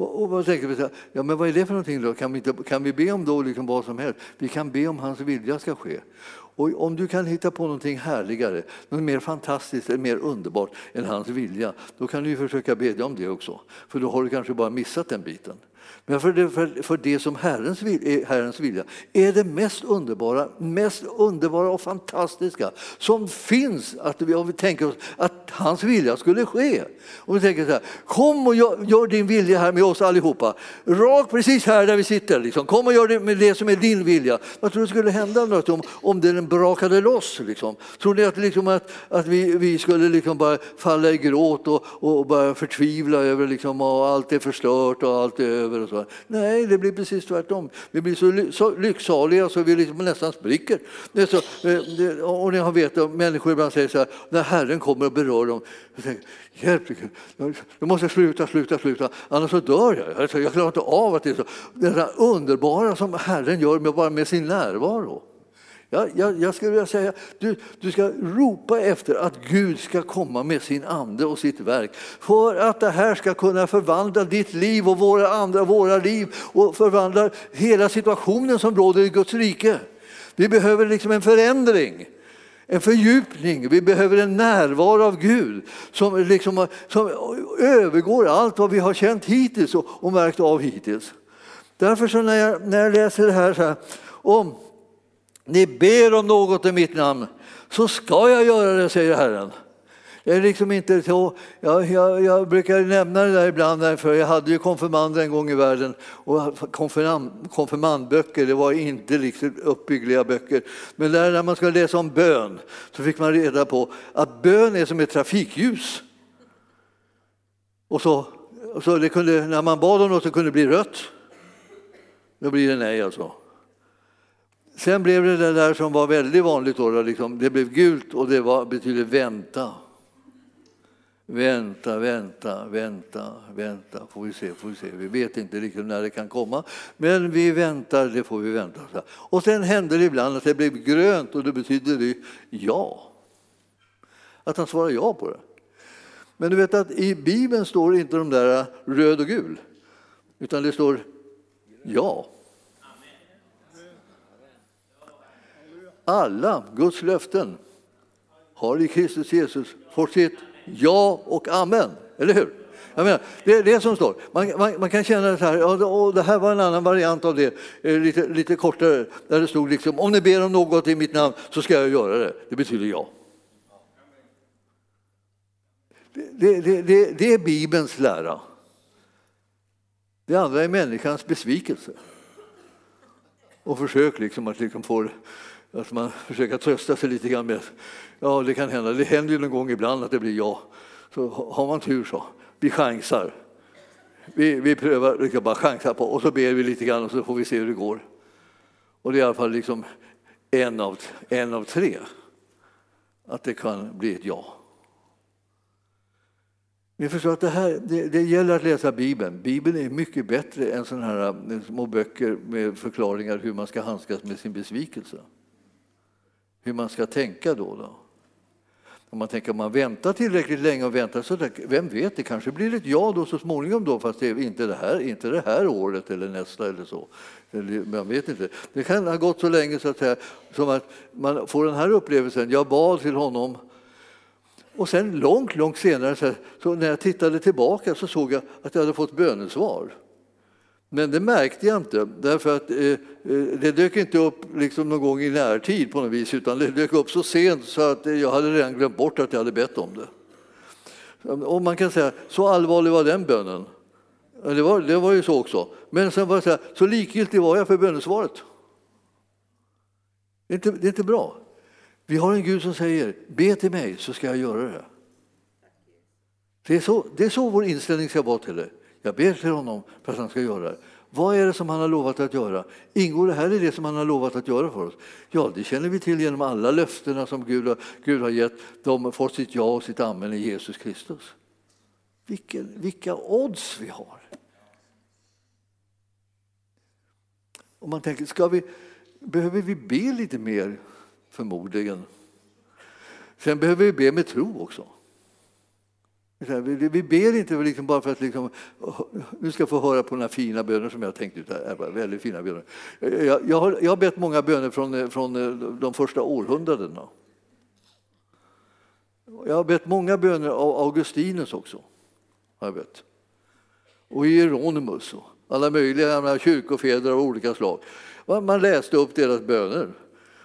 Och, och vad tänker? Ja, men vad är det för någonting då? Kan vi, inte, kan vi be om då liksom vad som helst? Vi kan be om hans vilja ska ske. Och om du kan hitta på någonting härligare, något mer fantastiskt eller mer underbart än hans vilja, då kan du försöka bedja om det också. För då har du kanske bara missat den biten. Men för det, för, för det som Herrens, är eh, Herrens vilja är det mest underbara, mest underbara och fantastiska som finns. Att vi, om vi tänker oss att hans vilja skulle ske. Om vi tänker så här, kom och gör, gör din vilja här med oss allihopa. Rakt precis här där vi sitter. Liksom. Kom och gör det med det som är din vilja. Vad tror du skulle hända något om, om den brakade loss? Liksom? Tror ni att, liksom, att, att vi, vi skulle liksom bara falla i gråt och, och bara förtvivla över liksom, och allt är förstört och allt är över? Och så. Nej, det blir precis tvärtom. Vi blir så, så lycksaliga så vi liksom nästan spricker. Det så, eh, och ni vet att människor ibland säger så här, när Herren kommer och berör dem, hjälp, jag måste sluta, sluta, sluta, annars så dör jag. Jag klarar inte av att det är så. Det där underbara som Herren gör med, bara med sin närvaro. Jag, jag, jag skulle vilja säga du, du ska ropa efter att Gud ska komma med sin ande och sitt verk för att det här ska kunna förvandla ditt liv och våra andra, våra liv och förvandla hela situationen som råder i Guds rike. Vi behöver liksom en förändring en fördjupning, vi behöver en närvaro av Gud som, liksom, som övergår allt vad vi har känt hittills och, och märkt av hittills. Därför så när jag, när jag läser det här, så här om ni ber om något i mitt namn så ska jag göra det, säger Herren. Jag är liksom inte så, jag, jag, jag, brukar nämna det där ibland, för jag hade ju konfirmander en gång i världen och konfirmand, konfirmandböcker, det var inte liksom uppbyggliga böcker. Men där när man skulle läsa om bön så fick man reda på att bön är som ett trafikljus. Och så, så det kunde, när man bad om något så kunde det bli rött. Då blir det nej alltså. Sen blev det det där som var väldigt vanligt då, liksom, det blev gult och det var, betyder vänta. Vänta, vänta, vänta, vänta, får vi se, får vi se. Vi vet inte riktigt när det kan komma, men vi väntar, det får vi vänta. Och sen hände det ibland att det blev grönt och då betyder det ja. Att han svarar ja på det. Men du vet att i Bibeln står inte de där röd och gul, utan det står ja. Alla Guds löften har i Kristus Jesus fått sitt ja och amen. Eller hur? Jag menar, det är det som står. Man, man, man kan känna så här, och det här var en annan variant av det, eh, lite, lite kortare, där det stod liksom, om ni ber om något i mitt namn så ska jag göra det. Det betyder ja. Det, det, det, det är Bibelns lära. Det andra är människans besvikelse. Och försök liksom att liksom få att man försöker trösta sig lite grann med ja, det kan hända. Det händer ju någon gång ibland att det blir ja. Så har man tur så, vi chansar. Vi, vi prövar, vi kan bara chansa på och så ber vi lite grann och så får vi se hur det går. Och det är i alla fall liksom en av, en av tre att det kan bli ett ja. Ni förstår att det, här, det, det, gäller att läsa Bibeln. Bibeln är mycket bättre än sådana här eh, små böcker med förklaringar hur man ska handskas med sin besvikelse. Hur man ska tänka då. då. Om man tänker om man väntar tillräckligt länge och väntar så där, vem vet, det kanske blir ett ja då så småningom då fast det är inte det här, inte det här året eller nästa eller så. Man vet inte. Det kan ha gått så länge så att säga, som att man får den här upplevelsen, jag bad till honom och sen långt, långt senare så när jag tittade tillbaka så såg jag att jag hade fått bönesvar. Men det märkte jag inte, därför att eh, eh, det dök inte upp liksom någon gång i närtid på något vis, utan det dök upp så sent så att jag hade redan glömt bort att jag hade bett om det. Och man kan säga, så allvarlig var den bönen. Det var, det var ju så också. Men sen var det så, här, så likgiltig var jag för bönesvaret. Det är, inte, det är inte bra. Vi har en Gud som säger, be till mig så ska jag göra det. Det är så, det är så vår inställning ska vara till det. Jag ber till honom för att han ska göra det. Vad är det som han har lovat att göra? Ingår det här i det som han har lovat att göra för oss? Ja, det känner vi till genom alla löftena som Gud har, Gud har gett. De får sitt ja och sitt amen i Jesus Kristus. Vilken, vilka odds vi har! Om man tänker, ska vi, behöver vi be lite mer? Förmodligen. Sen behöver vi be med tro också. Vi ber inte liksom bara för att liksom, nu ska få höra på några fina böner som jag tänkt ut. Här. Väldigt fina böner. Eh, jag, jag, har, jag har bett många böner från, eh, från eh, de första århundradena. Jag har bett många böner av Augustinus också. Har jag bett. Och Hieronymus och alla möjliga kyrkofäder av olika slag. Man läste upp deras böner.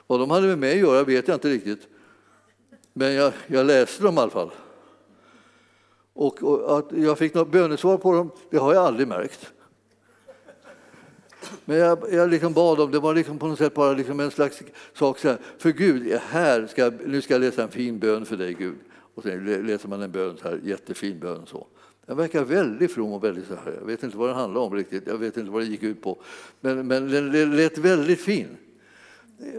Vad de hade med mig att göra vet jag inte riktigt. Men jag, jag läste dem i alla fall. Och, och, att jag fick något bönesvar på dem, det har jag aldrig märkt. Men jag, jag liksom bad om det, var liksom på något sätt bara liksom en slags sak så här, för Gud, här ska, nu ska jag läsa en fin bön för dig Gud. Och sen läser man en bön, så här, jättefin bön. Så. Den verkar väldigt from och väldigt så här, jag vet inte vad den handlar om riktigt, jag vet inte vad det gick ut på. Men, men den lät väldigt fin.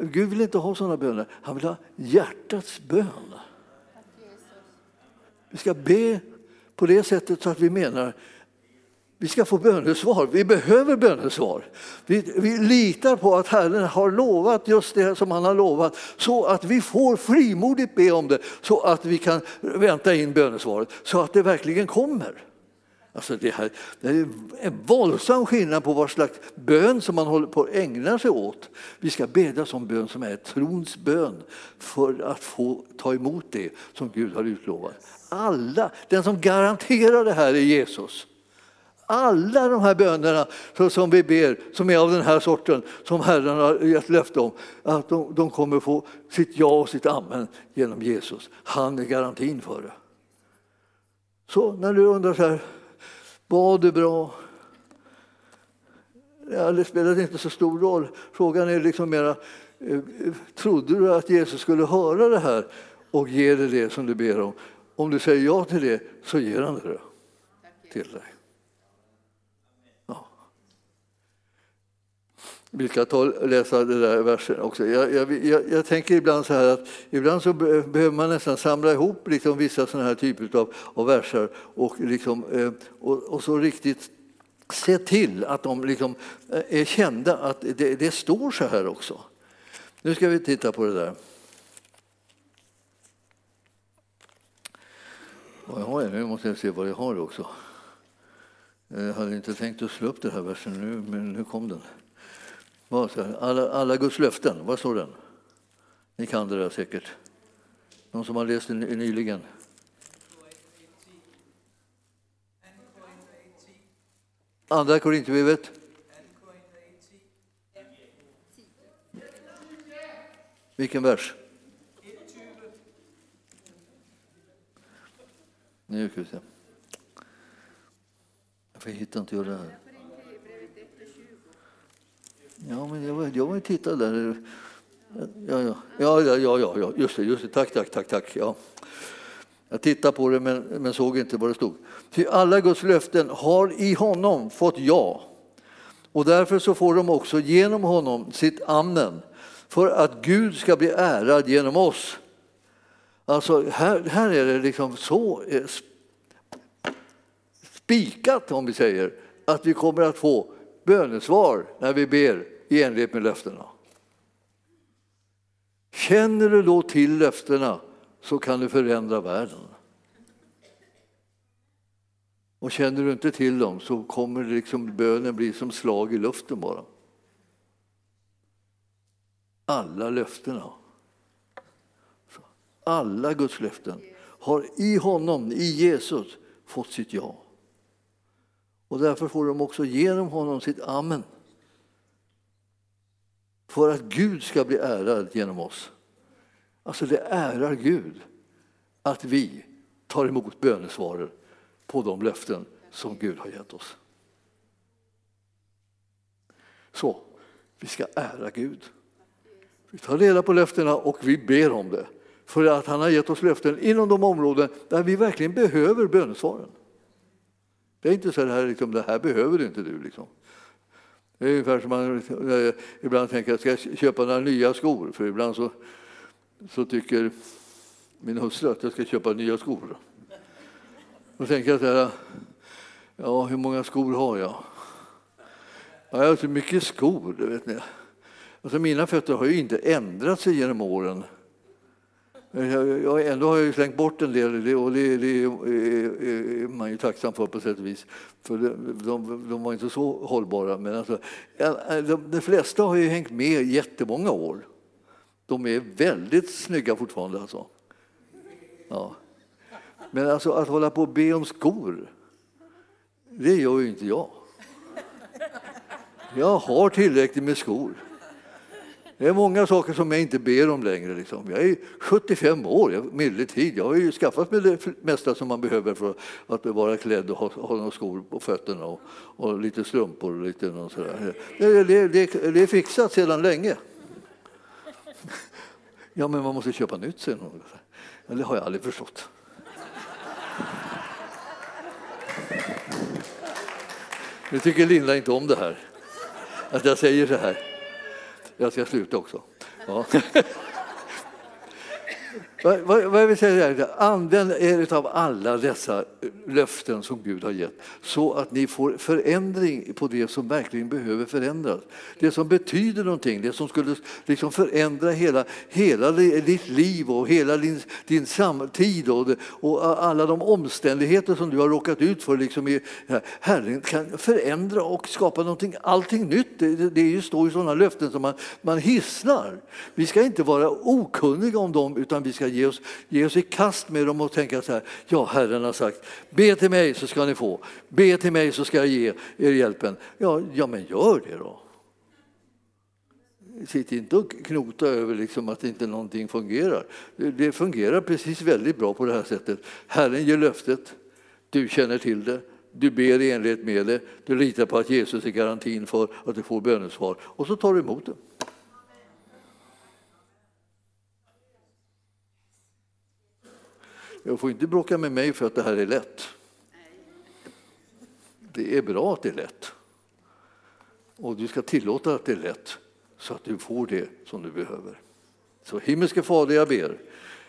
Gud vill inte ha sådana böner, han vill ha hjärtats bön. Vi ska be på det sättet så att vi menar vi ska få bönesvar. Vi behöver bönesvar. Vi, vi litar på att Herren har lovat just det som han har lovat så att vi får frimodigt be om det så att vi kan vänta in bönesvaret så att det verkligen kommer. Alltså det, här, det är en våldsam skillnad på vad slags bön som man håller på att ägna sig åt. Vi ska bedja som bön som är trons bön för att få ta emot det som Gud har utlovat. Alla, den som garanterar det här är Jesus. Alla de här bönerna som vi ber, som är av den här sorten, som Herren har gett löfte om, att de, de kommer få sitt ja och sitt amen genom Jesus. Han är garantin för det. Så när du undrar så här, Bad du bra? Ja, det spelade inte så stor roll. Frågan är liksom mera, eh, trodde du att Jesus skulle höra det här och ge dig det som du ber om? Om du säger ja till det så ger han det till dig. Vi ska ta och läsa den där versen också. Jag, jag, jag, jag, tänker ibland så här att ibland så behöver man nästan samla ihop liksom vissa sådana här typer av, av verser och, liksom, eh, och, och, så riktigt se till att de liksom eh, är kända, att det, det står så här också. Nu ska vi titta på det där. Vad jag har nu måste jag se vad jag har också. Jag hade inte tänkt att slå upp den här versen nu, men nu kom den. Alla, alla Guds löften, var står den? Ni kan det där säkert. Någon som har läst den nyligen. Andra Korinthierbrevet. Vilken vers? Nu ska vi se. Jag hittar inte jag det här. Ja, men jag, jag var titta där. Ja, ja, ja, ja, ja, ja, just det, just det. Tack, tack, tack, tack. Ja. Jag tittade på det men, men såg inte vad det stod. Ty alla Guds löften har i honom fått ja. Och därför så får de också genom honom sitt amen för att Gud ska bli ärad genom oss. Alltså här, här är det liksom så eh, spikat om vi säger att vi kommer att få bönesvar när vi ber i enlighet med löftena. Känner du då till löftena så kan du förändra världen. Och känner du inte till dem så kommer liksom bönen bli som slag i luften bara. Alla löftena, alla Guds löften har i honom, i Jesus, fått sitt ja. Och därför får de också genom honom sitt amen. För att Gud ska bli ärad genom oss. Alltså det ärar Gud att vi tar emot bönesvaren på de löften som Gud har gett oss. Så, vi ska ära Gud. Vi tar reda på löftena och vi ber om det. För att han har gett oss löften inom de områden där vi verkligen behöver bönesvaren. Det är inte så här, liksom, det här behöver inte du. Liksom. Det är ungefär som man ibland tänker att ska jag köpa några nya skor? För ibland så, så tycker min hustru att jag ska köpa nya skor. Då tänker jag så här, ja hur många skor har jag? Ja, jag har så mycket skor, det vet ni. Alltså, mina fötter har ju inte ändrat sig genom åren. Eh, jag, ändå har jag slängt bort en del och det, det är man ju tacksam för på sätt och vis. För de, de, de var inte så hållbara. Men alltså, eh, de, de flesta har ju hängt med jättemånga år. De är väldigt snygga fortfarande. Alltså. Ja. Men alltså, att hålla på och be om skor, det gör ju inte jag. Jag har tillräckligt med skor. Det är många saker som jag inte ber om längre. Liksom. Jag är 75 år, jag milde tid. Jag har ju skaffat mig det mesta som man behöver för att vara klädd och ha, ha några skor på fötterna och, och lite strumpor och lite och sådär. Det, det, det, det är fixat sedan länge. Ja, men man måste köpa nytt sen. Det har jag aldrig förstått. Nu tycker Linda inte om det här, att jag säger så här. Jag ska sluta också. Ja. Vad, vad, vad jag vill säga är, använd er av alla dessa löften som Gud har gett så att ni får förändring på det som verkligen behöver förändras. Det som betyder någonting, det som skulle liksom förändra hela, hela ditt liv och hela din, din samtid och, och alla de omständigheter som du har råkat ut för. Liksom i, Herren kan förändra och skapa någonting, allting nytt. Det, det, det står ju sådana löften som man, man hissnar. Vi ska inte vara okunniga om dem utan vi ska ge oss, ge oss i kast med dem och tänka så här, ja Herren har sagt, be till mig så ska ni få, be till mig så ska jag ge er hjälpen. Ja, ja men gör det då. Sitt inte och knota över liksom att inte någonting fungerar. Det fungerar precis väldigt bra på det här sättet. Herren ger löftet, du känner till det, du ber i enlighet med det, du litar på att Jesus är garantin för att du får bönesvar och så tar du emot det. Jag får inte bråka med mig för att det här är lätt. Det är bra att det är lätt. Och du ska tillåta att det är lätt så att du får det som du behöver. Så himmelske Fader, jag ber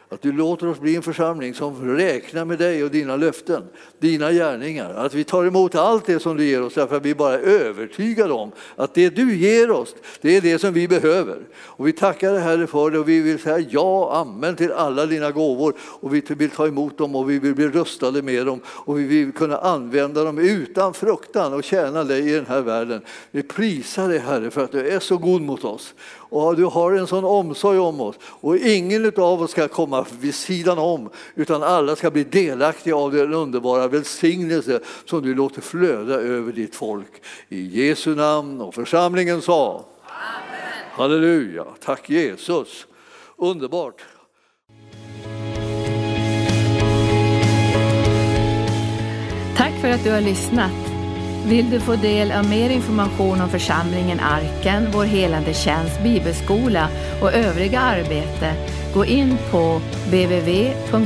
att du låter oss bli en församling som räknar med dig och dina löften, dina gärningar. Att vi tar emot allt det som du ger oss därför att vi bara är övertygade om att det du ger oss, det är det som vi behöver. Och vi tackar dig Herre för det och vi vill säga ja, amen till alla dina gåvor och vi vill ta emot dem och vi vill bli rustade med dem och vi vill kunna använda dem utan fruktan och tjäna dig i den här världen. Vi prisar dig Herre för att du är så god mot oss och du har en sån omsorg om oss och ingen av oss ska komma komma vid sidan om utan alla ska bli delaktiga av den underbara välsignelse som du låter flöda över ditt folk. I Jesu namn och församlingen sa Amen. Halleluja, tack Jesus. Underbart. Tack för att du har lyssnat. Vill du få del av mer information om församlingen Arken, vår helande tjänst, bibelskola och övriga arbete, gå in på www.arken.org.